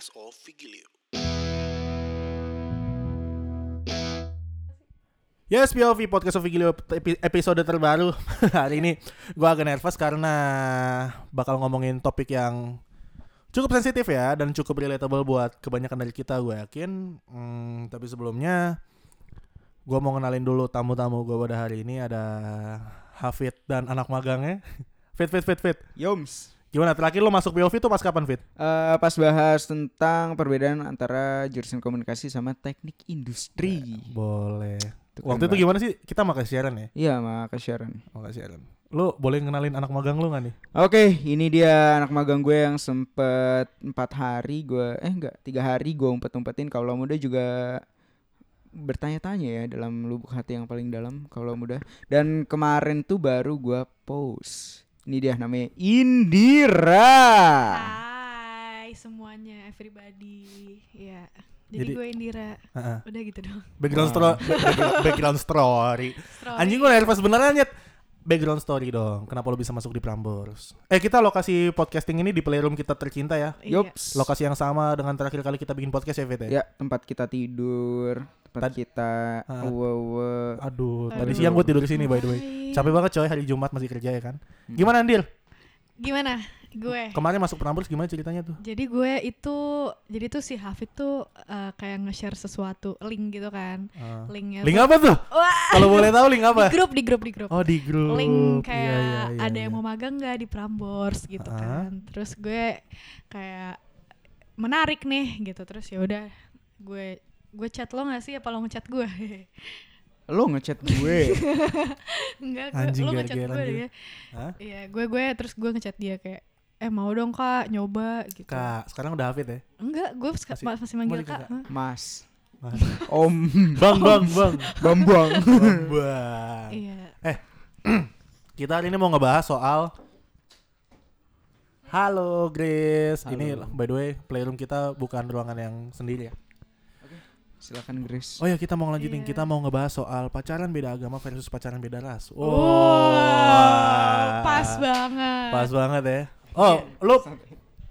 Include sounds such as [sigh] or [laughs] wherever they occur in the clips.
Podcast of Vigilio. Yes, POV Podcast of Vigilio epi- episode terbaru. [laughs] Hari ini gue agak nervous karena bakal ngomongin topik yang cukup sensitif ya Dan cukup relatable buat kebanyakan dari kita gue yakin. Hmm, Tapi sebelumnya gue mau kenalin dulu tamu-tamu gue pada hari ini. Ada Hafid dan anak magangnya. [laughs] Fit, fit, fit, fit. Yoms. Gimana terakhir lo masuk POV tuh pas kapan Fit? Eh, pas bahas tentang perbedaan antara jurusan komunikasi sama teknik industri. Boleh Itu Waktu itu banget. gimana sih? Kita makan siaran ya? Iya, sama Sharon. Makan siaran Lo boleh kenalin anak magang lo gak nih? Oke, ini dia anak magang gue yang sempet empat hari gue, eh enggak, tiga hari gue umpet-umpetin. Kalau muda juga bertanya-tanya ya dalam lubuk hati yang paling dalam kalau muda. Dan kemarin tuh baru gue post. Ini dia namanya Indira. Hai semuanya, everybody. Ya. Jadi, Jadi- gue Indira. Heeh. Udah gitu dong. Background, Wah. stro- background, [laughs] background story Story. Anjing gue nervous beneran nyet Background story dong Kenapa lo bisa masuk di Prambors Eh kita lokasi podcasting ini di playroom kita tercinta ya Iya. Yops. Lokasi yang sama dengan terakhir kali kita bikin podcast ya Fit ya? Tempat kita tidur, tempat Tad- kita Ah. uwe Aduh, tadi Aduh. siang gue tidur di sini by the way. Capek banget coy hari Jumat masih kerja ya kan Gimana Andil? Gimana? Gue. Kemarin masuk Prambors gimana ceritanya tuh? Jadi gue itu, jadi tuh si Hafid tuh eh, kayak nge-share sesuatu, link gitu kan. Ah. Linknya Link tuh- apa tuh? Kalau boleh tahu link apa? di grup, di grup, di grup. Oh di grup link Iya, kayak iya, iya, ada yang mau magang nggak di Prambors gitu Ah. kan terus gue kayak menarik nih gitu terus ya udah gue gue chat lo nggak sih apa lo ngechat gue [laughs] Lo ngechat gue. [laughs] enggak Anjing, lo ngechat gue Hah? iya gue gue terus gue ngechat dia kayak eh mau dong kak nyoba gitu Kak, sekarang udah Hafid ya? enggak gue masih, Masih- masih manggil kak? Mas. Mas. [laughs] Om. Bang, bang, bang Bambang. [laughs] Bang iya [clears throat] Kita hari ini mau ngebahas soal Halo Grace. Ini Halo. by the way playroom kita bukan ruangan yang sendiri ya. Silakan Grace. Oh ya kita mau lanjutin. Iya. Kita mau ngebahas soal pacaran beda agama versus pacaran beda ras. wow Oh, pas banget Pas banget ya. Oh, lu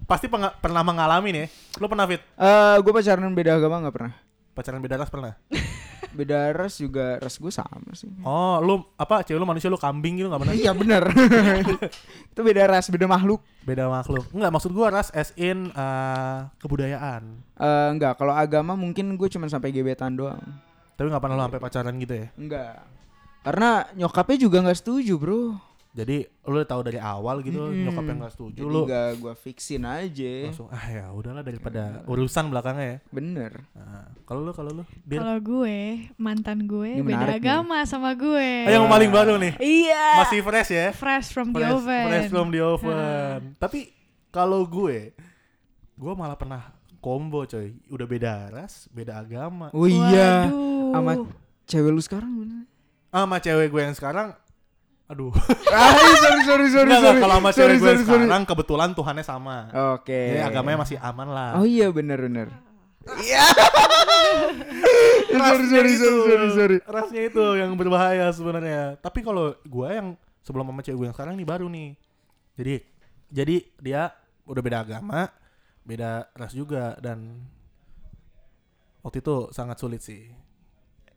pasti penga- pernah mengalami nih. ya? Lu pernah fit Eh, gue pacaran beda agama nggak pernah. pacaran beda ras pernah? [laughs] Beda ras juga ras gue sama sih. Oh, lu apa? Cewek lu manusia lu kambing gitu nggak pernah? Iya bener. [laughs] Itu beda ras, beda makhluk. Beda makhluk. Enggak, maksud gua ras as in eh, kebudayaan. Eh enggak, kalau agama mungkin gue cuma sampai gebetan doang. Tapi nggak pernah lu sampai pacaran gitu ya. Enggak. Karena nyokapnya juga nggak setuju, Bro. Jadi lu udah tahu dari awal gitu Mm-mm. nyokapnya nggak setuju Jadi lu nggak gue fixin aja. langsung ah ya udahlah daripada urusan belakangnya ya. Bener. Nah, kalau lu kalau lu kalau gue mantan gue Ini beda menarik nih. agama sama gue Ah, yang paling baru nih. iya Masih fresh ya. fresh from the Fresh, oven fresh from the oven. Tapi kalau gue gue malah pernah combo coy. Udah beda ras, beda agama. Oh iya. Sama cewek lu sekarang bener. Sama cewek gue yang sekarang aduh. [laughs] ah, sorry sorry sorry Nggak, sorry. kalau sama Sorry, gue sorry, sorry. sekarang kebetulan Tuhannya sama. Oke. Jadi agamanya masih aman lah. Oh iya bener bener. [laughs] Rasnya sorry, itu, sorry, sorry, sorry. Rasnya itu yang berbahaya sebenarnya. Tapi kalau gue yang sebelum sama cewek gue yang sekarang nih baru nih. Jadi jadi dia udah beda agama, beda ras juga dan waktu itu sangat sulit sih.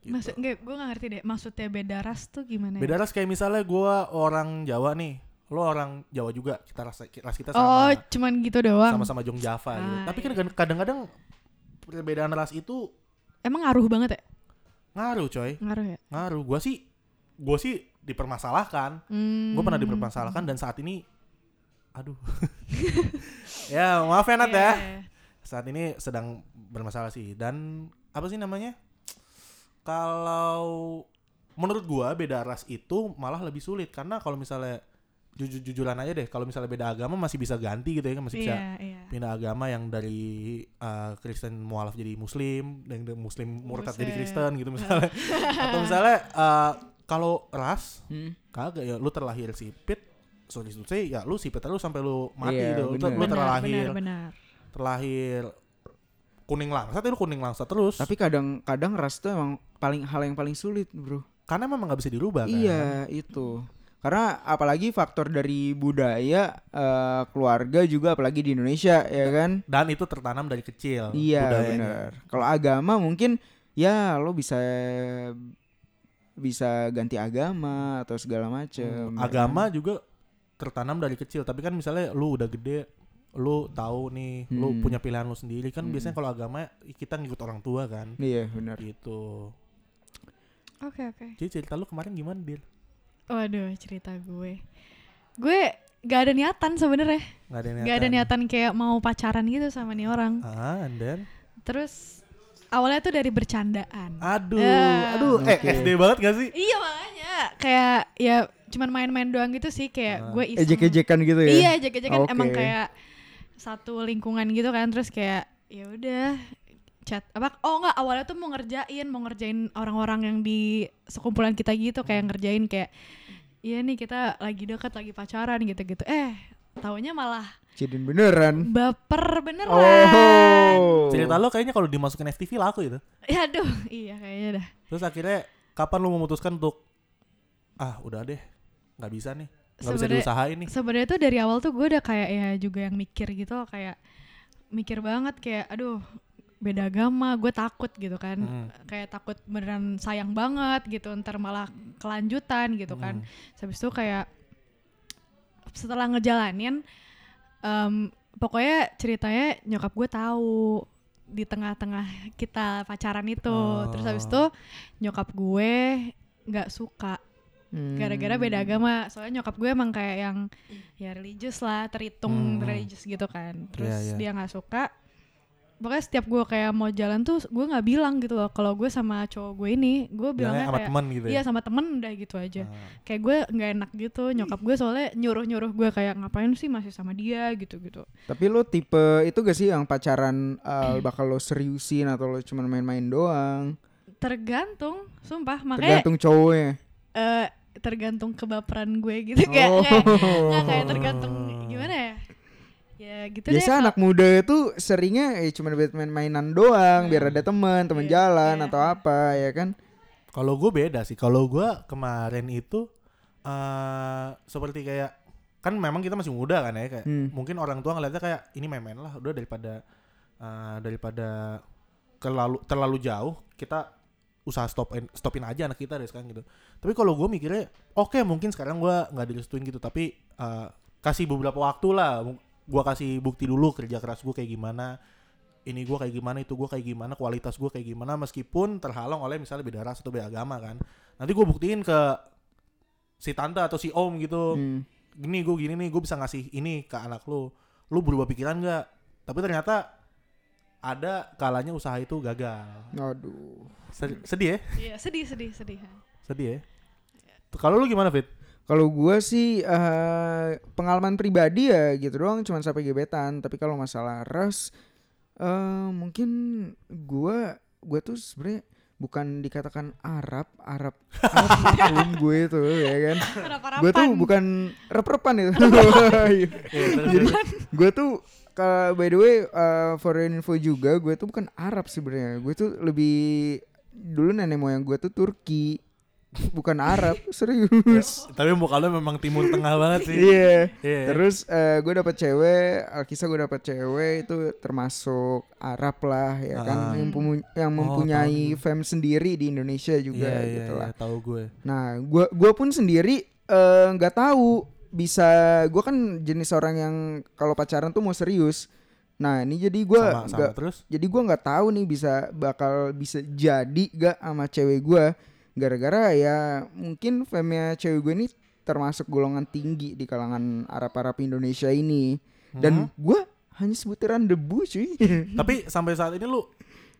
Gitu. Maksud gue gue gak ngerti deh maksudnya beda ras tuh gimana ya? Beda ras kayak misalnya gue orang Jawa nih, lo orang Jawa juga, kita ras ras kita Oh, sama cuman gitu doang. sama-sama Jong Java gitu. Ah, Tapi kan iya. kadang-kadang perbedaan ras itu Emang ngaruh banget ya? ngaruh coy, Ngaruh ya? ngaruh. Gue sih gue sih dipermasalahkan. Hmm. gue pernah dipermasalahkan dan saat ini aduh [laughs] ya maaf ya Nat ya Iya. saat ini sedang bermasalah sih dan apa sih namanya kalau menurut gua beda ras itu malah lebih sulit karena kalau misalnya jujur jujuran aja deh kalau misalnya beda agama masih bisa ganti gitu ya kan masih bisa Iya, iya. pindah agama yang dari uh, Kristen mualaf jadi Muslim dan Muslim murtad jadi. Kristen gitu misalnya atau misalnya uh, kalau ras Hmm. kagak ya lu terlahir sipit sorry to say ya lu sipit terus sampai lu mati Iya, gitu lu, bener. lu Benar, terlahir benar, benar. terlahir kuning langsat ya lu kuning langsat terus Tapi kadang-kadang ras tuh emang paling hal yang paling sulit, Bro. karena memang nggak bisa dirubah kan Iya, itu. Karena apalagi faktor dari budaya eh, keluarga juga apalagi di Indonesia ya kan. Dan itu tertanam dari kecil. Iya benar. Kalau agama mungkin ya lo bisa bisa ganti agama atau segala macam. Hmm, Agama juga tertanam dari kecil. Tapi kan misalnya lu udah gede, lu tahu nih, lu Hmm. punya pilihan lu sendiri kan Hmm. biasanya kalau agama kita ngikut orang tua kan. Iya benar. Gitu. Oke oke. Jadi cerita lu kemarin gimana, Dir? Waduh cerita gue. Gue gak ada niatan sebenarnya. Gak ada niatan. Gak ada niatan kayak mau pacaran gitu sama nih orang. Ah, and then Terus awalnya tuh dari bercandaan. aduh, Ya. aduh, eh Oke. SD banget gak sih? Iya makanya kayak ya cuman main-main doang gitu sih kayak Ah. gue iseng. Ejek-ejekan gitu ya. Iya ejek-ejekan Oke. emang kayak satu lingkungan gitu kan terus kayak ya udah chat apa oh enggak awalnya tuh mau ngerjain mau ngerjain orang-orang yang di sekumpulan kita gitu kayak ngerjain kayak iya nih kita lagi dekat lagi pacaran gitu-gitu eh taunya malah Jadiin beneran. baper beneran Oh. Cerita lo kayaknya kalau dimasukin FTV laku itu. ya aduh iya kayaknya dah Terus akhirnya kapan lu memutuskan untuk ah udah deh nggak bisa nih nggak bisa Sebenarnya- diusahain nih sebenarnya tuh dari awal tuh gue udah kayak ya juga yang mikir gitu kayak mikir banget kayak aduh beda agama gue takut gitu kan Hmm. kayak takut beneran sayang banget gitu ntar malah kelanjutan gitu kan Hmm. habis itu kayak setelah ngejalanin em, pokoknya ceritanya nyokap gue tahu di tengah-tengah kita pacaran itu terus habis Oh. itu nyokap gue nggak suka. Gara-gara beda agama. Soalnya nyokap gue emang kayak yang ya religius lah terhitung Hmm. religius gitu kan. Terus Iya, iya. dia nggak suka. Pokoknya setiap gue kayak mau jalan tuh gue nggak bilang gitu loh. Kalau gue sama cowok gue ini gue Bilangnya sama kayak teman gitu iya ya sama temen udah gitu aja. Ah. kayak gue nggak enak gitu. Nyokap gue soalnya nyuruh nyuruh gue kayak ngapain sih masih sama dia? gitu gitu Tapi lo tipe itu gak sih yang pacaran uh, bakal lo seriusin atau lo cuma main-main doang? tergantung sumpah. Makanya Tergantung cowoknya. eh, tergantung kebaperan gue gitu [laughs] kayak Oh. kayak nggak kayak tergantung gimana ya ya gitu deh Biasa Kak. anak muda itu seringnya eh, cuma buat main-mainan doang, biar ada teman, teman Iya, jalan iya. atau apa ya kan? kalau gue beda sih kalau gue kemarin itu eh seperti kayak kan memang kita masih muda kan ya kayak Hmm. mungkin orang tua ngeliatnya kayak ini main-main lah udah daripada eh, daripada terlalu terlalu jauh kita usaha stopin stopin aja anak kita deh sekarang gitu. Tapi kalau gue mikirnya oke mungkin sekarang gue nggak direstuin gitu tapi eh, kasih beberapa waktu lah. Gue kasih bukti dulu kerja keras gue kayak gimana ini gue kayak gimana itu gue kayak gimana kualitas gue kayak gimana meskipun terhalang oleh misalnya beda ras atau beda agama kan. Nanti gue buktiin ke si tante atau si om gitu Hmm. gini gue gini nih gue bisa ngasih ini ke anak lu. Lu berubah pikiran nggak? Tapi ternyata ada kalanya usaha itu gagal Aduh. Sed- sedih ya Iya sedih sedih sedih. sedih ya kalau lu gimana fit Kalau gua sih eh, pengalaman pribadi ya gitu doang cuman sampai gebetan, tapi kalau masalah ras eh mungkin gua gua tuh sebenarnya bukan dikatakan Arab, Arab Arab [laughs] gue itu ya kan. Gue tuh bukan rep-repan itu. [laughs] Iya. Jadi gue tuh ka- by the way uh, for info juga gue tuh bukan Arab sebenarnya. Gue tuh lebih dulu nenek moyang gue tuh Turki. [laughs] Bukan Arab, [laughs] serius. tapi muka lu memang timur tengah banget sih Iya. Iya. Terus eh, gue dapet cewek, Alkisah gue dapet cewek itu termasuk Arab lah ya kan, Ah. yang, yang Oh, mempunyai tahu. fam sendiri di Indonesia juga iya, iya, gitu lah. iya, tahu gue Nah, gua gua pun sendiri eh, nggak tahu bisa gua kan jenis orang yang kalau pacaran tuh mau serius. Nah, ini jadi sama nggak terus jadi gua nggak tahu nih bisa bakal bisa jadi gak sama cewek gua gara-gara ya mungkin famnya cewek gue ini termasuk golongan tinggi di kalangan Arab-Arab Indonesia ini. Dan gua hanya sebutiran debu cuy. [laughs] tapi sampai saat ini lu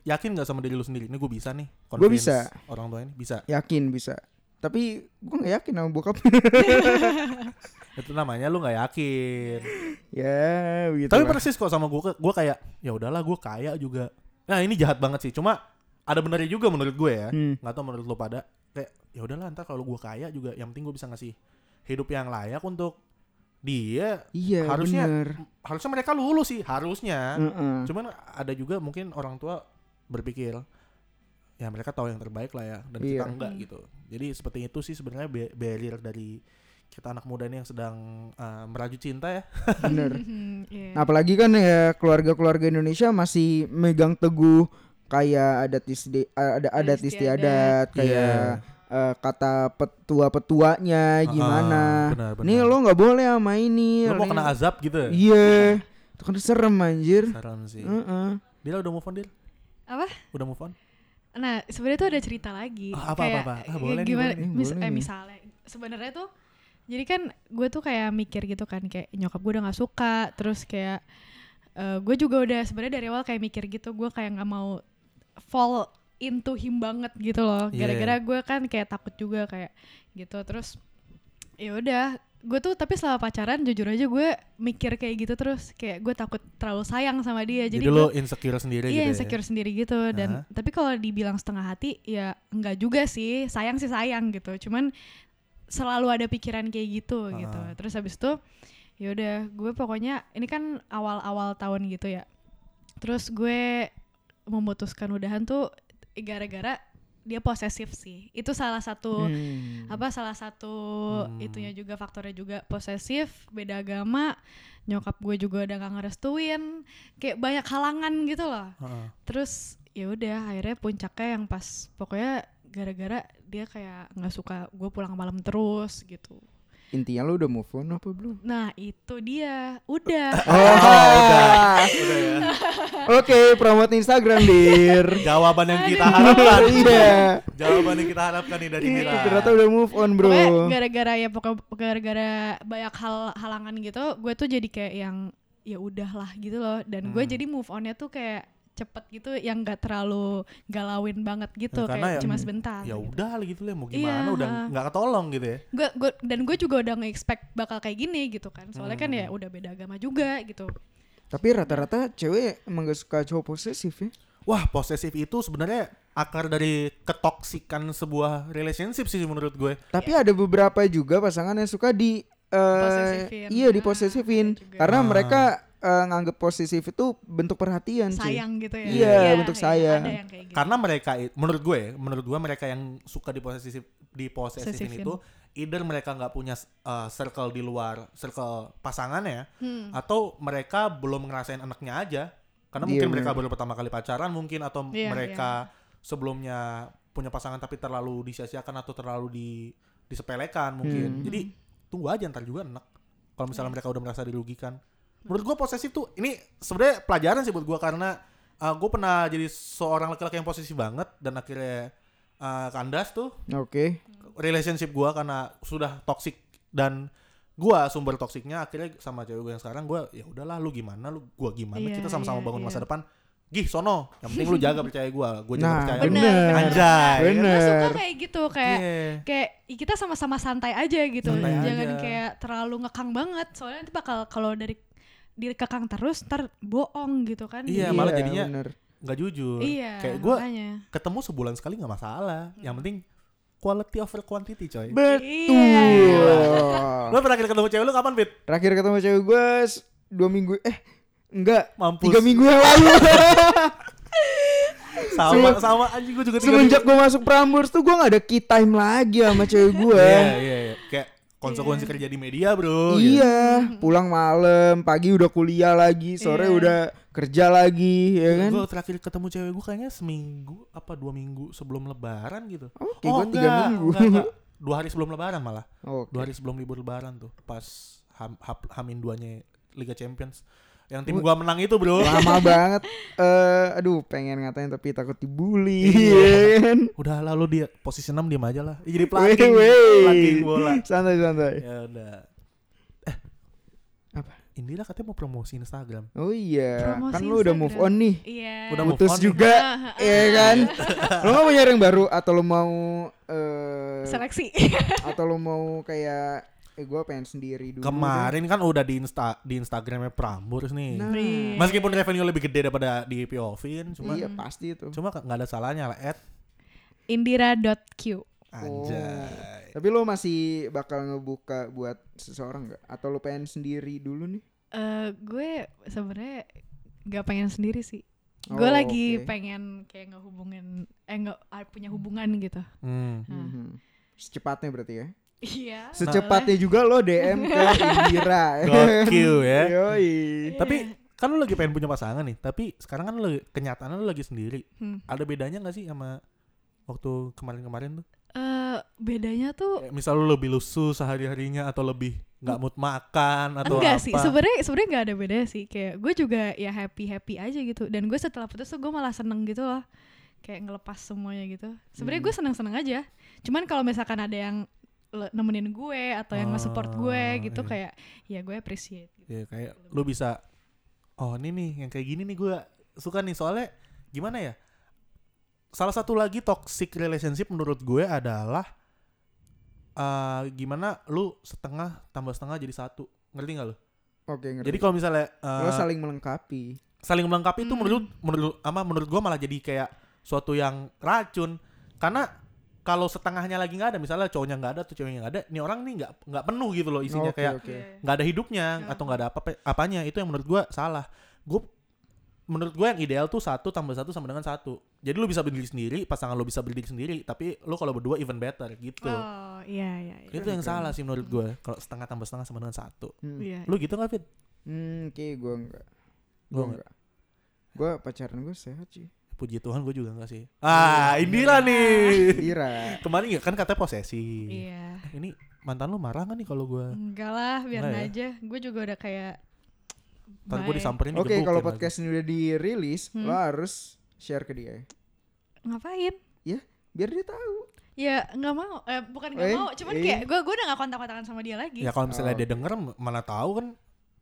yakin nggak sama diri lu sendiri ini gue bisa nih Gua convince bisa. orang tua ini bisa yakin bisa. Tapi gua nggak yakin sama bokap. [laughs] itu namanya lu nggak yakin ya, begitu. Tapi persis kok sama gue, gue kayak ya udahlah gue kaya juga. Nah ini jahat banget sih. Cuma ada benernya juga menurut gue ya. Hmm. Nggak tahu menurut lo pada. Kayak ya udahlah ntar kalau gue kaya juga, yang penting gue bisa ngasih hidup yang layak untuk dia. Iya, harusnya bener. harusnya mereka lulus sih harusnya. Heeh. Cuman ada juga mungkin orang tua berpikir ya mereka tahu yang terbaik lah ya dan kita Iya. enggak gitu. Jadi seperti itu sih sebenarnya ba- barrier dari kita anak muda ini yang sedang uh, meraju cinta ya. Bener. [laughs] Iya. Apalagi kan ya keluarga-keluarga Indonesia masih megang teguh kayak adat isti ada adat Adat istiadat kayak eh, kata petua-petuanya gimana. Ah, benar, benar. Nih lo nggak boleh sama ini. Lu mau kena azab gitu ya? Iya. Itu kan serem anjir. Serem sih. Heeh. Dia udah move on, Dir? Apa? Udah move on? Nah, sebenarnya tuh ada cerita lagi. Ah, apa, apa, Kayak, apa? Ah, eh, boleh nih, gimana? boleh nih, mis- boleh eh, nih. misalnya, sebenarnya tuh, jadi kan gue tuh kayak mikir gitu kan, kayak nyokap gue udah nggak suka, terus kayak eh, gue juga udah sebenarnya dari awal kayak mikir gitu, gue kayak nggak mau fall into him banget gitu loh, Iya. gara-gara gue kan kayak takut juga kayak gitu, terus ya udah gue tuh tapi selama pacaran jujur aja gue mikir kayak gitu terus kayak gue takut terlalu sayang sama dia. Jadi, jadi, lu gue insecure sendiri Iya gitu insecure sendiri gitu dan tapi kalau dibilang setengah hati ya enggak juga sih sayang sih sayang gitu. Cuman selalu ada pikiran kayak gitu Ah. gitu terus habis itu ya udah gue pokoknya ini kan awal-awal tahun gitu ya terus gue memutuskan udahan tuh gara-gara dia posesif sih itu salah satu Hmm. apa salah satu Hmm. itunya juga faktornya juga posesif beda agama nyokap gue juga udah gak ngerestuin kayak banyak halangan gitu loh? Heeh. terus ya udah akhirnya puncaknya yang pas pokoknya gara-gara dia kayak nggak suka gue pulang malam terus gitu Intinya lo udah move on apa belum? nah itu dia udah [laughs] Oh, udah. Udah ya. Oke, promote Instagram, Dir. Jawaban yang kita harapkan. Iya. Jawaban yang kita harapkan nih dari Mira. Ternyata udah move on, Bro. pokoknya gara-gara ya pokoknya gara-gara banyak hal halangan gitu gue tuh jadi kayak yang ya udahlah gitu loh dan gue Hmm. jadi move onnya tuh kayak cepet gitu yang gak terlalu galauin banget gitu Ya, karena kayak ya- cuma sebentar Ya gitu. udah lah gitu lah mau Iya, gimana udah ha. nggak ketolong gitu ya. Gua, gua, dan gue juga udah nge-expect bakal kayak gini gitu kan soalnya kan Hmm. ya udah beda agama juga gitu Tapi rata-rata cewek emang gak suka cowok posesif ya. Wah, posesif itu sebenarnya akar dari ketoksikan sebuah relationship sih menurut gue. Tapi ada beberapa juga pasangan yang suka di eh, Posesifin. iya Ah, diposesifin juga. karena Ah. mereka eh, nganggap posesif itu bentuk perhatian sayang gitu ya Iya, bentuk sayang. ada yang kayak gitu Karena mereka menurut gue, menurut gue mereka yang suka diposesif diposesifin Posesifin. itu either mereka nggak punya uh, circle di luar circle pasangannya Hmm. atau mereka belum ngerasain anaknya aja. Karena Iya, mungkin mereka baru pertama kali pacaran mungkin atau Iya, mereka sebelumnya punya pasangan tapi terlalu disia-siakan atau terlalu di disepelekan mungkin. Hmm. Jadi tunggu aja ntar juga enak. Kalau misalnya Iya. mereka udah merasa dirugikan. Menurut gue posesif tuh ini sebenarnya pelajaran sih buat gue karena gue pernah jadi seorang laki-laki yang posesif banget dan akhirnya uh, kandas tuh Oke. relationship gue karena sudah toxic dan gua sumber toksiknya akhirnya sama cewek gue yang sekarang gua ya udahlah lu gimana lu gua gimana Iya, kita sama-sama iya, bangun iya. masa depan gih sono yang penting lu jaga percaya gua gua jaga Nah, percaya lu. Bener, anjay Bener. gue suka kayak gitu kayak Iya. kayak kita sama-sama santai aja gitu Santai jangan aja. kayak terlalu ngekang banget soalnya nanti bakal kalau dari dikekang terus ntar bohong gitu kan Iya, malah jadinya bener. nggak jujur iya kayak gua makanya. ketemu sebulan sekali nggak masalah yang penting quality over quantity coy Betul. Iya. [laughs] lu terakhir ketemu cewek lu kapan Pit? Terakhir ketemu cewek gue dua minggu eh enggak mampus tiga minggu yang lalu [laughs] sama Semen- sama anjing gua juga semenjak gue masuk Prambors tuh gue gak ada key time lagi sama cewek gue iya iya iya kayak konsekuensi Iya. kerja di media bro gitu. iya pulang malam pagi udah kuliah lagi sore Iya. udah kerja lagi ya kan Gue terakhir ketemu cewek gue kayaknya seminggu apa dua minggu sebelum lebaran gitu. oke gue tiga enggak, minggu enggak, enggak. Dua hari sebelum lebaran malah. oke Dua hari sebelum libur lebaran tuh. Pas ham, hap- hamin duanya Liga Champions. Yang tim gua menang itu bro. lama [laughs] banget eh aduh pengen ngatain tapi takut dibully Iya. ya kan Udah lalu dia posisi 6 diam aja lah. Jadi weh. planking bola. santai santai Ya udah. Eh, Apa? Indira katanya mau promosi Instagram. oh iya Promosi kan lu udah move on nih iya Udah move putus on nih. juga Ah, ah, ya ah. kan [laughs] lo nggak mau nyari yang baru atau lo mau eh seleksi atau lo mau kayak eh gue pengen sendiri dulu Kemarin kan udah di Insta di Instagramnya Prambors nih. Nah. Meskipun revenue lebih gede daripada di POV-in, deh. cuma iya pasti itu cuma nggak ada salahnya lah. At indira.q Anjay. tapi lo masih bakal ngebuka buat seseorang nggak atau lo pengen sendiri dulu nih Eh, gue sebenarnya nggak pengen sendiri sih Oh, gue lagi oke. pengen kayak ngehubungin eh nggak punya hubungan gitu Hmm. Nah. Mhm. secepatnya berarti ya Iya. Secepatnya juga lo DM ke Indira. Gokil ya. [laughs] Yoi. Tapi kan lu lagi pengen punya pasangan nih, tapi sekarang kan lu lagi- kenyataannya lu lagi sendiri. Hmm. Ada bedanya nggak sih sama waktu kemarin-kemarin tuh? Eh, bedanya tuh Kayak misal lu lebih lusuh sehari-harinya atau lebih nggak mood makan atau enggak apa? sih sebenarnya sebenarnya nggak ada bedanya sih kayak gue juga ya happy happy aja gitu dan gue setelah putus tuh gue malah seneng gitu loh kayak ngelepas semuanya gitu sebenarnya Hmm. gue seneng seneng aja cuman kalau misalkan ada yang nemenin gue atau yang nge-support gue gitu iya. kayak ya gue appreciate gitu. Ya kayak lu bisa oh ini nih yang kayak gini nih gue suka nih soalnya gimana ya? Salah satu lagi toxic relationship menurut gue adalah eh gimana lu setengah tambah setengah jadi satu. Ngerti gak lu? Oke, ngerti. Jadi kalau misalnya eh, lo saling melengkapi. saling melengkapi itu Hmm. menurut menurut ama menurut gua malah jadi kayak suatu yang racun karena kalau setengahnya lagi nggak ada misalnya cowoknya nggak ada atau ceweknya nggak ada nih orang nih nggak nggak penuh gitu loh isinya Oke, kayak. Iya. nggak ada hidupnya Hmm. atau nggak ada apa apanya itu yang menurut gua salah gua menurut gua yang ideal tuh satu tambah satu sama dengan satu jadi lu bisa berdiri sendiri pasangan lu bisa berdiri sendiri tapi lu kalau berdua even better gitu oh iya iya iya. itu yang Keren. salah sih menurut gua kalau setengah tambah setengah sama dengan satu Hmm. Iya. lu gitu nggak fit Hmm, oke, gue enggak. Gua Gue enggak. Gue pacaran gue sehat sih. Puji Tuhan gue juga nggak sih ah Indira nih Indira. Kemarin ya kan katanya posesi. Iya. Eh, Ini mantan lu marah gak nih kalau gue? Enggak lah, biarin Enggak ya? aja. Gue juga udah kayak Ntar gue disamperin Oke, kalau lagi. podcast ini udah dirilis, Hmm. lo harus share ke dia. Ngapain? Biar dia tahu. Ya nggak mau, eh, bukan nggak Eh, mau, cuman eh. kayak gue gue udah nggak kontak-kontakan sama dia lagi. Ya kalau misalnya Oh, dia denger mana tahu kan.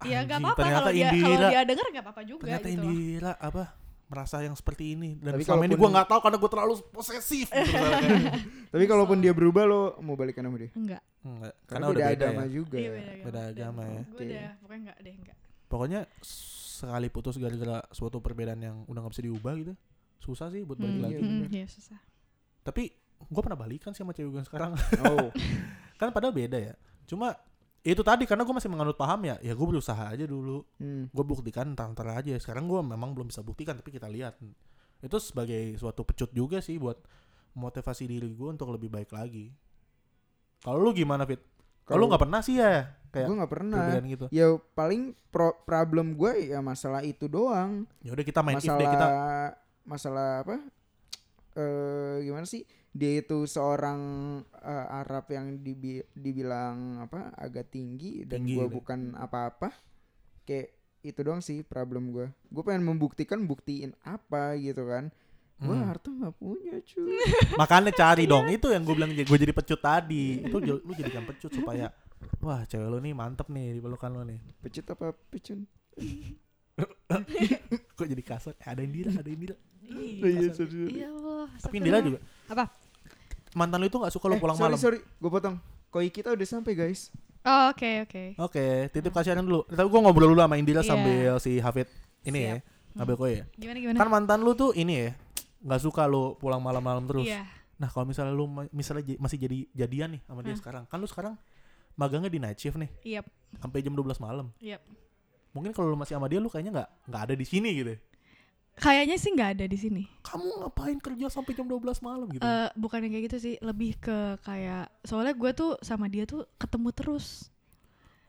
Ya nggak apa-apa kalau dia kalau dia denger nggak apa-apa juga ternyata gitu loh. Indira apa merasa yang seperti ini dan Tapi selama ini gue nggak tahu karena gue terlalu posesif. gitu. [laughs] Tapi kalaupun dia berubah lo mau balikan sama dia. Enggak. Enggak, Karena, karena udah beda agama ya. juga. Iya beda agama. Beda agama ya. Gue udah pokoknya enggak deh enggak. Pokoknya sekali putus gara-gara suatu perbedaan yang udah nggak bisa diubah gitu, susah sih buat balik Hmm, lagi. iya, hmm. Iya susah. Tapi gue pernah balikan sih sama cewek gue sekarang. Oh, [laughs] kan padahal beda ya. Cuma itu tadi karena gue masih menganut paham ya, ya gue berusaha aja dulu. hmm. gue buktikan ntar-ntar aja sekarang gue memang belum bisa buktikan tapi kita lihat itu sebagai suatu pecut juga sih buat motivasi diri gue untuk lebih baik lagi kalau lu gimana fit kalau lu nggak pernah sih ya kayak gue nggak pernah. gitu Ya paling pro- problem gue ya masalah itu doang. ya udah kita main if masalah deh kita masalah apa? Eh gimana sih? Dia itu seorang eh, Arab yang dibi- dibilang apa? agak tinggi dan gue udah. bukan apa-apa. Kayak itu doang sih problem gue. Gue pengen membuktikan buktiin apa gitu kan. Gue Hmm. harta nggak punya cuy. [laughs] makanya cari dong itu yang gue bilang gue jadi pecut tadi itu lu jadikan pecut supaya wah cewek lu nih mantep nih di pelukan lu nih Pecut apa pecun? [laughs] kok jadi kasar ada Indira ada Indira Iya, sorry. Iya Allah. tapi Indira juga Apa? Mantan lu itu nggak suka lu Eh, pulang sorry malam sorry, gue potong. Koi kita udah sampai guys. Oh, oke oke. Oke, titip kasihan dulu. Tapi gue ngobrol dulu sama Indira Iya. sambil si Hafid ini Siap. ya, ngambil kue ya. Gimana gimana? Kan mantan lu tuh ini ya, nggak suka lu pulang malam-malam terus. Iya. Nah kalau misalnya lu misalnya j- masih jadi jadian nih sama dia Hah. sekarang, kan lu sekarang magangnya di night shift nih, Yap. sampai jam 12 malam. Yap. Mungkin kalau lu masih sama dia, lu kayaknya nggak nggak ada di sini gitu. Kayaknya sih nggak ada di sini. Kamu ngapain kerja sampai jam 12 malam gitu? Eh bukan yang kayak gitu sih, lebih ke kayak soalnya gue tuh sama dia tuh ketemu terus.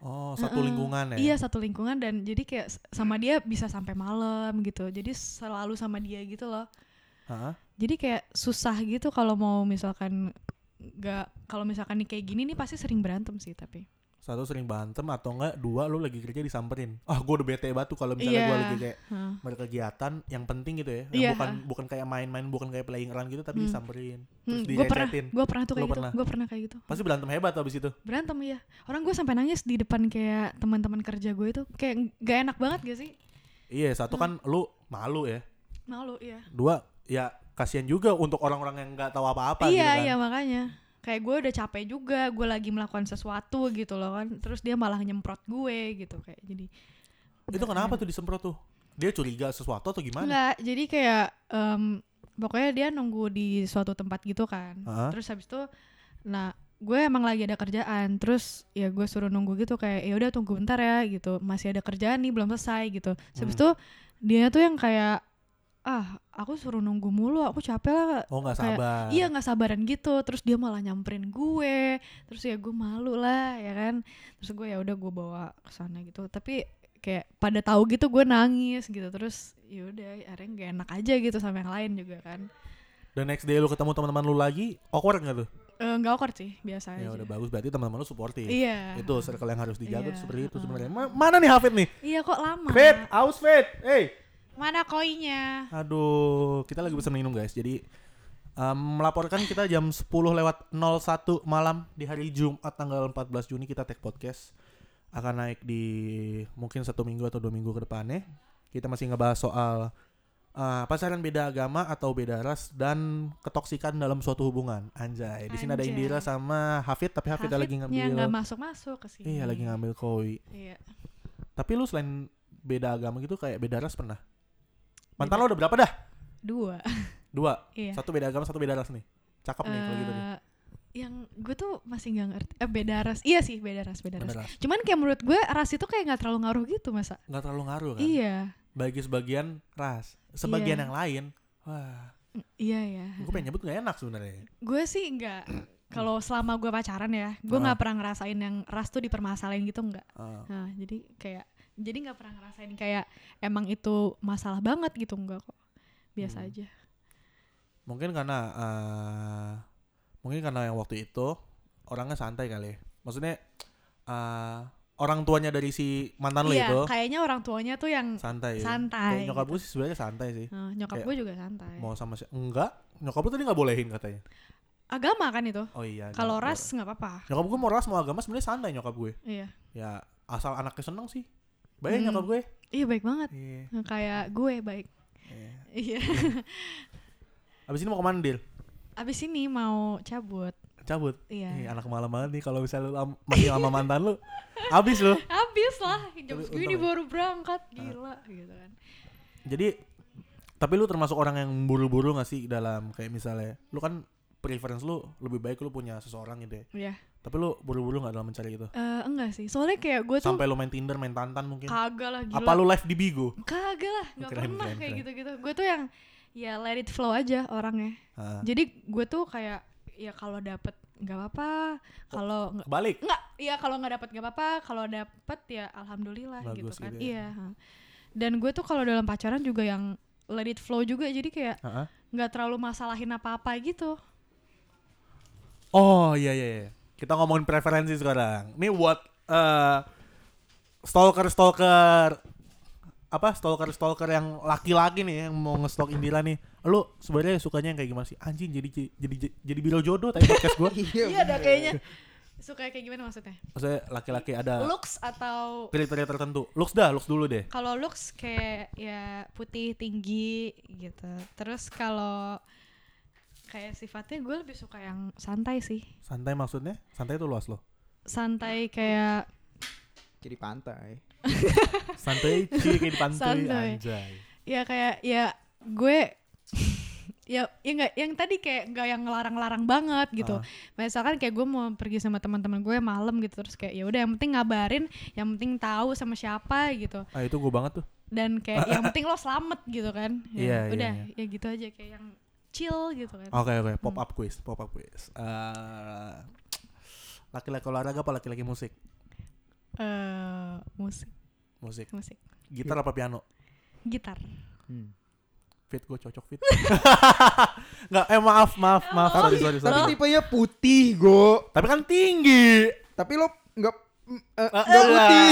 oh, satu Heeh. lingkungan ya. Iya satu lingkungan dan jadi kayak sama dia bisa sampai malam gitu. Jadi selalu sama dia gitu loh. Hah? Jadi kayak susah gitu kalau mau misalkan nggak kalau misalkan nih kayak gini nih pasti sering berantem sih tapi. Satu sering berantem atau enggak dua lu lagi kerja disamperin. Ah, gue udah bete batu kalau misalnya Iya. gua lagi kayak Hah. berkegiatan yang penting gitu ya. Yang Iya. bukan bukan kayak main-main, bukan kayak playing around gitu tapi Hmm. disamperin. Terus Hmm, gue pernah, gue pernah tuh kayak gitu, pernah? gue pernah kayak gitu. Pasti berantem hebat tuh abis itu. Berantem ya, orang gue sampai nangis di depan kayak teman-teman kerja gue itu kayak gak enak banget gak sih? Iya, satu kan lu malu ya. Malu ya. Dua, ya kasihan juga untuk orang-orang yang nggak tahu apa-apa gitu iya kan. iya makanya kayak gue udah capek juga gue lagi melakukan sesuatu gitu loh kan terus dia malah nyemprot gue gitu kayak jadi Itu kenapa tuh disemprot tuh? Dia curiga sesuatu atau gimana? Enggak, jadi kayak em, pokoknya dia nunggu di suatu tempat gitu kan Hah? terus habis itu nah gue emang lagi ada kerjaan terus ya gue suruh nunggu gitu kayak ya udah tunggu bentar ya gitu masih ada kerjaan nih belum selesai gitu habis Hmm. itu dia tuh yang kayak ah aku suruh nunggu mulu aku capek lah Oh nggak Kayak, sabar. iya nggak sabaran gitu terus dia malah nyamperin gue terus ya gue malu lah ya kan terus gue ya udah gue bawa ke sana gitu tapi kayak pada tahu gitu gue nangis gitu terus ya udah akhirnya gak enak aja gitu sama yang lain juga kan Dan next day lu ketemu teman-teman lu lagi, awkward nggak tuh? Eh, nggak awkward sih biasa Ya aja udah bagus berarti teman-teman lu supportive. iya Itu circle yang harus dijaga Iya, tuh seperti itu sebenarnya. Ma- mana nih Hafid nih? iya kok lama Fit, aus Fit. Hey. Mana koinnya Aduh, kita lagi pesan minum guys. Jadi em, melaporkan kita jam 10 lewat 01 malam di hari Jumat tanggal 14 Juni kita take podcast akan naik di mungkin satu minggu atau dua minggu ke depannya. Kita masih ngebahas soal eh, pacaran beda agama atau beda ras dan ketoksikan dalam suatu hubungan. Anjay, di sini ada. Indira sama Hafid, tapi Hafid, lagi Hafidnya ngambil nggak masuk masuk ke sini Iya, lagi ngambil koi. iya Tapi lu selain beda agama gitu kayak beda ras pernah? Mantan lo udah berapa dah? dua Dua. iya Satu beda agama, satu beda ras nih. Cakep nih kalau gitu nih. Eh, yang gue tuh masih nggak ngerti eh beda ras iya sih beda ras beda ras Beda ras. cuman kayak menurut gue ras itu kayak nggak terlalu ngaruh gitu masa Nggak terlalu ngaruh kan? iya Bagi sebagian ras, sebagian Iya. yang lain, wah, iya ya gue pengen nyebut gak enak sebenarnya. gue sih nggak kalau selama gue pacaran ya gue Ah. nggak pernah ngerasain yang ras tuh dipermasalahin gitu nggak Ah. nah jadi kayak jadi nggak pernah ngerasain kayak emang itu masalah banget gitu enggak kok biasa Hmm. aja mungkin karena, eh, mungkin karena yang waktu itu orangnya santai kali. ya. Maksudnya eh, orang tuanya dari si mantan lo iya itu kayaknya orang tuanya tuh yang santai. ya. santai Kayak nyokap gitu. gue sih sebenarnya santai sih. Nah, nyokap kayak gue juga santai Mau sama si enggak, nyokap lu tadi nggak bolehin katanya. agama kan itu Oh iya. kalau ras nggak apa-apa Nyokap gue mau ras mau agama sebenarnya santai nyokap gue. iya Ya asal anaknya seneng sih. Baik Hmm. nyokap gue. iya baik banget. Nah, kayak gue baik iya. iya [laughs] Abis ini mau ke mana Dil? abis ini mau cabut Cabut. iya Ih, anak malam banget nih kalau misalnya lu masih sama mantan lu. Abis lu. habis lah jam segini ya. baru berangkat gila gitu kan Jadi tapi lu termasuk orang yang buru-buru gak sih dalam kayak misalnya lu kan preference lu lebih baik lu punya seseorang gitu ya. Iya. Tapi lu buru-buru gak dalam mencari itu? Eh, enggak sih soalnya kayak gue tuh Sampai lu main Tinder, main Tantan mungkin. kagak lah gila Apa lu live di Bigo? kagak lah nggak Keren, pernah keren, kayak gitu-gitu gue tuh yang ya let it flow aja orangnya Ah, jadi gue tuh kayak ya kalau dapet nggak apa-apa kalau nggak Kebalik. nggak ya kalau nggak dapet nggak apa-apa kalau dapet ya alhamdulillah gitu Bagus kan gitu ya. iya dan gue tuh kalau dalam pacaran juga yang let it flow juga jadi kayak nggak terlalu masalahin apa-apa gitu Oh iya iya iya. Kita ngomongin preferensi sekarang. Ini buat eh stalker stalker apa stalker stalker yang laki-laki nih yang mau ngestalk Indira nih. Lu sebenarnya sukanya yang kayak gimana sih? Anjing jadi jadi jadi biro jodoh tadi podcast gua. [laughs] iya ada kayaknya suka kayak gimana maksudnya Maksudnya laki-laki ada looks atau kriteria tertentu. Looks dah, looks dulu deh. kalau looks kayak ya putih tinggi gitu terus kalau kayak sifatnya gue lebih suka yang santai sih Santai maksudnya? Santai itu luas loh. santai kayak Jadi pantai. [laughs] Santai kayak di pantai Santai. anjay. ya kayak ya gue [laughs] ya ya nggak yang tadi kayak nggak yang ngelarang-larang banget gitu Ah. misalkan kayak gue mau pergi sama teman-teman gue malam gitu terus kayak ya udah yang penting ngabarin yang penting tahu sama siapa gitu Ah itu gue banget tuh. dan kayak yang [laughs] penting lo selamat gitu kan ya, Iya, iya, udah iya. ya gitu aja kayak yang chill gitu kan Oke oke, pop up quiz, pop up quiz. Eh, laki-laki olahraga apa laki-laki musik? eh musik Musik. musik Gitar apa piano? gitar Hmm. Fit gue cocok fit. [laughs] Nggak, eh maaf maaf maaf sorry sorry sorry. Tapi tipenya putih, Go. Tapi kan tinggi. Tapi lo nggak mm, eh, Ah, nggak putih.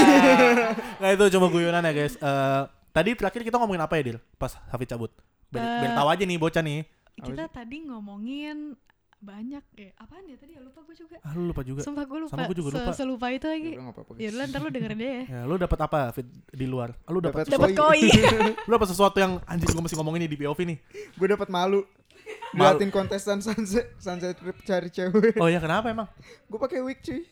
[laughs] Nggak itu cuma guyonan ya guys. Eh, tadi terakhir kita ngomongin apa ya Dil? Pas Hafid cabut. Biar, biar Eh, tahu aja nih bocah nih. Kita tadi ngomongin banyak ya apaan ya tadi ya lupa gue juga Ah lu lupa juga. sumpah gue lupa Sama gue juga lupa. Se- selupa itu lagi apa-apa. ya udah ntar lu dengerin deh ya [laughs] Ya, lu dapat apa Fit di luar? Lu dapat Dapat [laughs] koi lu dapat sesuatu yang anjing gue masih ngomongin di POV nih. Gue dapat malu. Malu. Liatin kontestan sunset sunset trip cari cewek. Oh ya kenapa emang? Gue pakai wig cuy.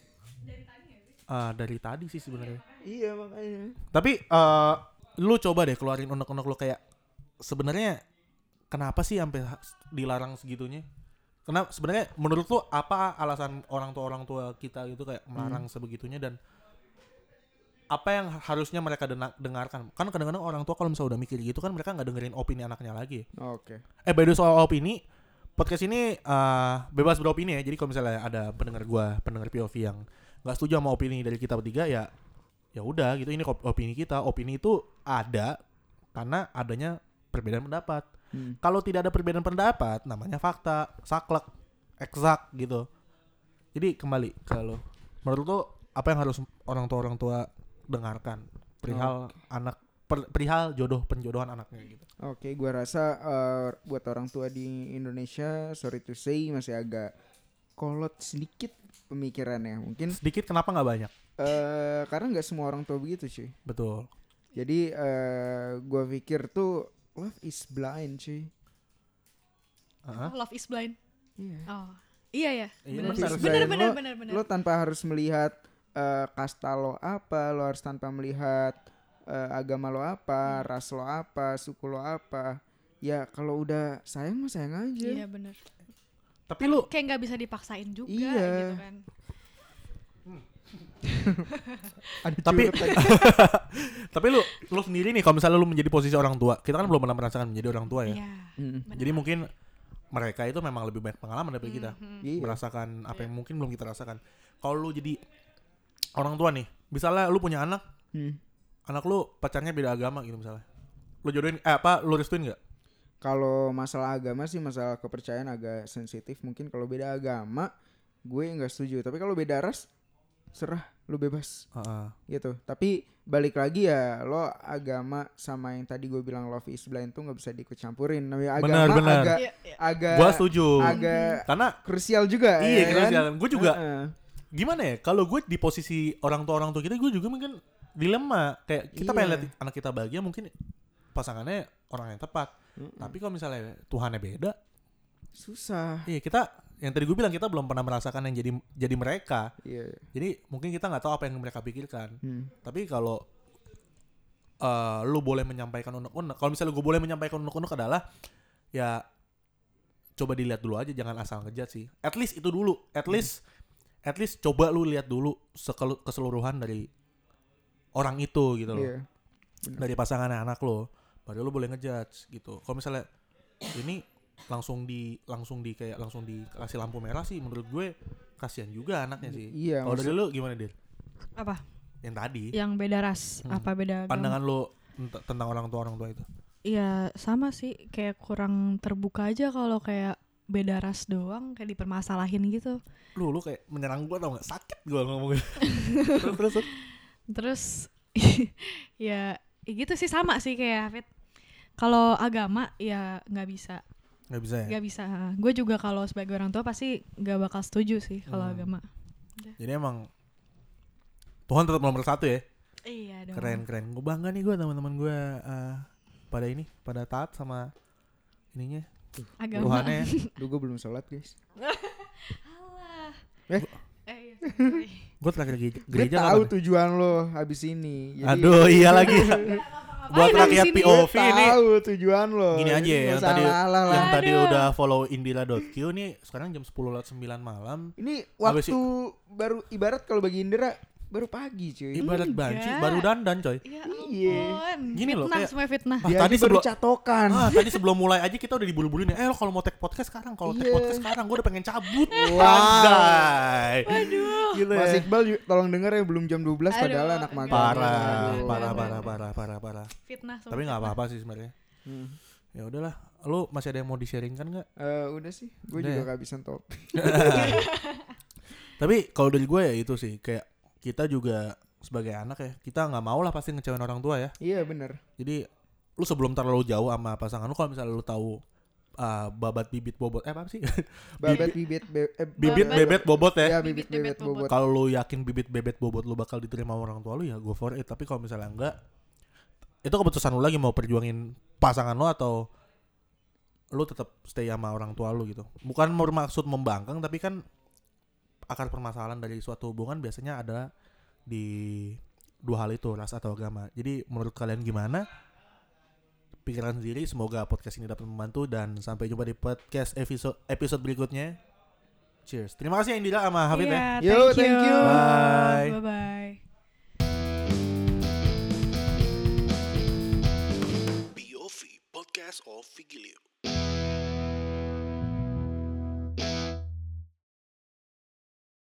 Ah dari tadi sih sebenarnya. Iya makanya. Tapi eh lu coba deh keluarin unek-unek lu kayak sebenarnya kenapa sih sampai dilarang segitunya? Kenapa sebenarnya menurut lu apa alasan orang tua orang tua kita gitu kayak melarang sebegitunya dan apa yang harusnya mereka dengarkan? Kan kadang-kadang orang tua kalau misalnya udah mikir gitu kan mereka nggak dengerin opini anaknya lagi. Oke. eh by the way soal opini podcast ini eh, bebas beropini ya. Jadi kalau misalnya ada pendengar gua pendengar POV yang nggak setuju sama opini dari kita bertiga ya ya udah gitu. Ini op- opini kita. Opini itu ada karena adanya perbedaan pendapat Hmm. kalau tidak ada perbedaan pendapat namanya fakta saklek eksak gitu. Jadi kembali ke lo. Menurut lo apa yang harus orang tua orang tua dengarkan? Perihal anak per- perihal jodoh penjodohan anaknya gitu. Oke, gua rasa eh, buat orang tua di Indonesia, sorry to say masih agak kolot sedikit pemikirannya. Mungkin sedikit kenapa nggak banyak? Eh karena nggak semua orang tua begitu, cuy. betul. Jadi eh gua pikir tuh love is blind, cuy. Oh, love is blind. Iya. Oh. Iya ya. Iya, Benar benar. benar Lo- benar benar. Lo tanpa harus melihat eh, kasta lo apa, lo harus tanpa melihat eh, agama lo apa, ras lo apa, suku lo apa. Ya kalau udah sayang mah sayang aja. Iya benar. tapi lu Kayak nggak bisa dipaksain juga Iya. gitu kan. [laughs] Tapi- [laughs] tapi lu lu sendiri nih kalau misalnya lu menjadi posisi orang tua kita kan belum pernah merasakan menjadi orang tua ya Iya. Jadi mungkin mereka itu memang lebih banyak pengalaman daripada kita Mhm. Iya. merasakan apa yang mungkin belum kita rasakan kalau lu jadi orang tua nih misalnya lu punya anak Hmm. anak lu pacarnya beda agama gitu misalnya lu jodohin eh apa lu restuin nggak Kalau masalah agama sih masalah kepercayaan agak sensitif. Mungkin kalau beda agama gue nggak setuju. Tapi kalau beda ras serah lu bebas Heeh. gitu. Tapi balik lagi ya lo agama sama yang tadi gue bilang love is blind tuh nggak bisa diikut campurin. Namanya agama benar. agak Iya, iya. agak gua setuju agak karena krusial juga iya ya kira kan? gue juga Heeh. gimana ya kalau gue di posisi orang tua orang tua kita gue juga mungkin dilema kayak kita Iya. pengen lihat anak kita bahagia mungkin pasangannya orang yang tepat Mm-mm. tapi kalau misalnya Tuhannya beda susah. iya kita yang tadi gue bilang kita belum pernah merasakan yang jadi jadi mereka Iya. jadi mungkin kita nggak tahu apa yang mereka pikirkan Hmm. tapi kalau eh, lu boleh menyampaikan unek-unek kalau misalnya gue boleh menyampaikan unek-unek adalah ya coba dilihat dulu aja jangan asal ngejat sih at least itu dulu at least at least coba lu lihat dulu keseluruhan dari orang itu gitu loh Iya. dari pasangannya anak lo baru lu boleh ngejudge gitu kalau misalnya ini langsung di langsung di kayak langsung dikasih lampu merah sih menurut gue kasihan juga anaknya sih Iya. kalau dari lu gimana dir Apa? yang tadi Yang beda ras, Hmm. apa beda agama? pandangan lu ent- tentang orang tua orang tua itu Iya sama sih, kayak kurang terbuka aja kalau kayak beda ras doang kayak dipermasalahin gitu. lu lu kayak menyerang gua tau gak sakit gua ngomongnya [laughs] terus terus terus. Terus [laughs] ya, ya gitu sih sama sih kayak Hafid. Kalau agama ya nggak bisa, nggak bisa ya nggak bisa. Gue juga kalau sebagai orang tua pasti nggak bakal setuju sih kalau Hmm. agama. jadi emang Tuhan tetap nomor satu ya Iya dong. keren keren gue bangga nih gue teman-teman gue eh, pada ini pada taat sama ininya Agama. Tuhannya [laughs] Duh gue belum sholat guys. Alah. Eh? Eh, iya, gue terakhir gereja, Gue gereja tahu kapan ya? tujuan lo habis ini. Jadi- aduh iya lagi [laughs] buat rakyat POV ini tahu tujuan lo. Gini aja ya, yang tadi- alah-alah lah. yang tadi udah follow indira.q nih sekarang jam 10 lewat 9 malam Ini Habis waktu baru ibarat kalau bagi Indra baru pagi cuy. ibarat Enggak. banci baru dandan coy Ya Iya. ampun. Gini loh, fitnah kayak- semua fitnah. Ah, tadi baru sebelum- catokan. Ah, tadi sebelum mulai aja kita udah diburu-buru nih. Eh, lo kalau mau take podcast sekarang, kalau take Iya. podcast sekarang, gue udah pengen cabut. Wow. Anjay. Aduh. Gitu Mas ya. Iqbal tolong denger ya belum jam 12 padahal Aduh, anak enggak. magang. Parah, parah, parah, parah, parah, parah. Fitnah semua. Tapi nggak apa-apa sih sebenarnya. Hmm. Ya udahlah. Lu masih ada yang mau di-sharingkan nggak? Eh, udah sih, gue juga ya? kehabisan top. [laughs] Tapi kalau dari gue ya itu sih kayak kita juga sebagai anak ya, kita nggak mau lah pasti ngecewain orang tua ya. Iya bener. Jadi lu sebelum terlalu jauh sama pasangan lu kalau misalnya lu tahu ah, babat bibit bobot eh apa sih? [laughs] Babat bibit be- eh, bibit Babat- bebet bobot ya. Ya bibit Bibit, bebet bebet, bobot. kalau lu yakin bibit bebet bobot lu bakal diterima orang tua lu ya go for it tapi kalau misalnya enggak itu keputusan lu lagi mau perjuangin pasangan lu atau lu tetap stay sama orang tua lu gitu bukan mau maksud membangkang tapi kan akar permasalahan dari suatu hubungan biasanya adalah di dua hal itu ras atau agama. Jadi menurut kalian gimana? Pikiran sendiri semoga podcast ini dapat membantu dan sampai jumpa di podcast episode episode berikutnya. Cheers. Terima kasih Indira sama Hafid yeah, ya iya, yo thank you, bye. Bye, -bye. Of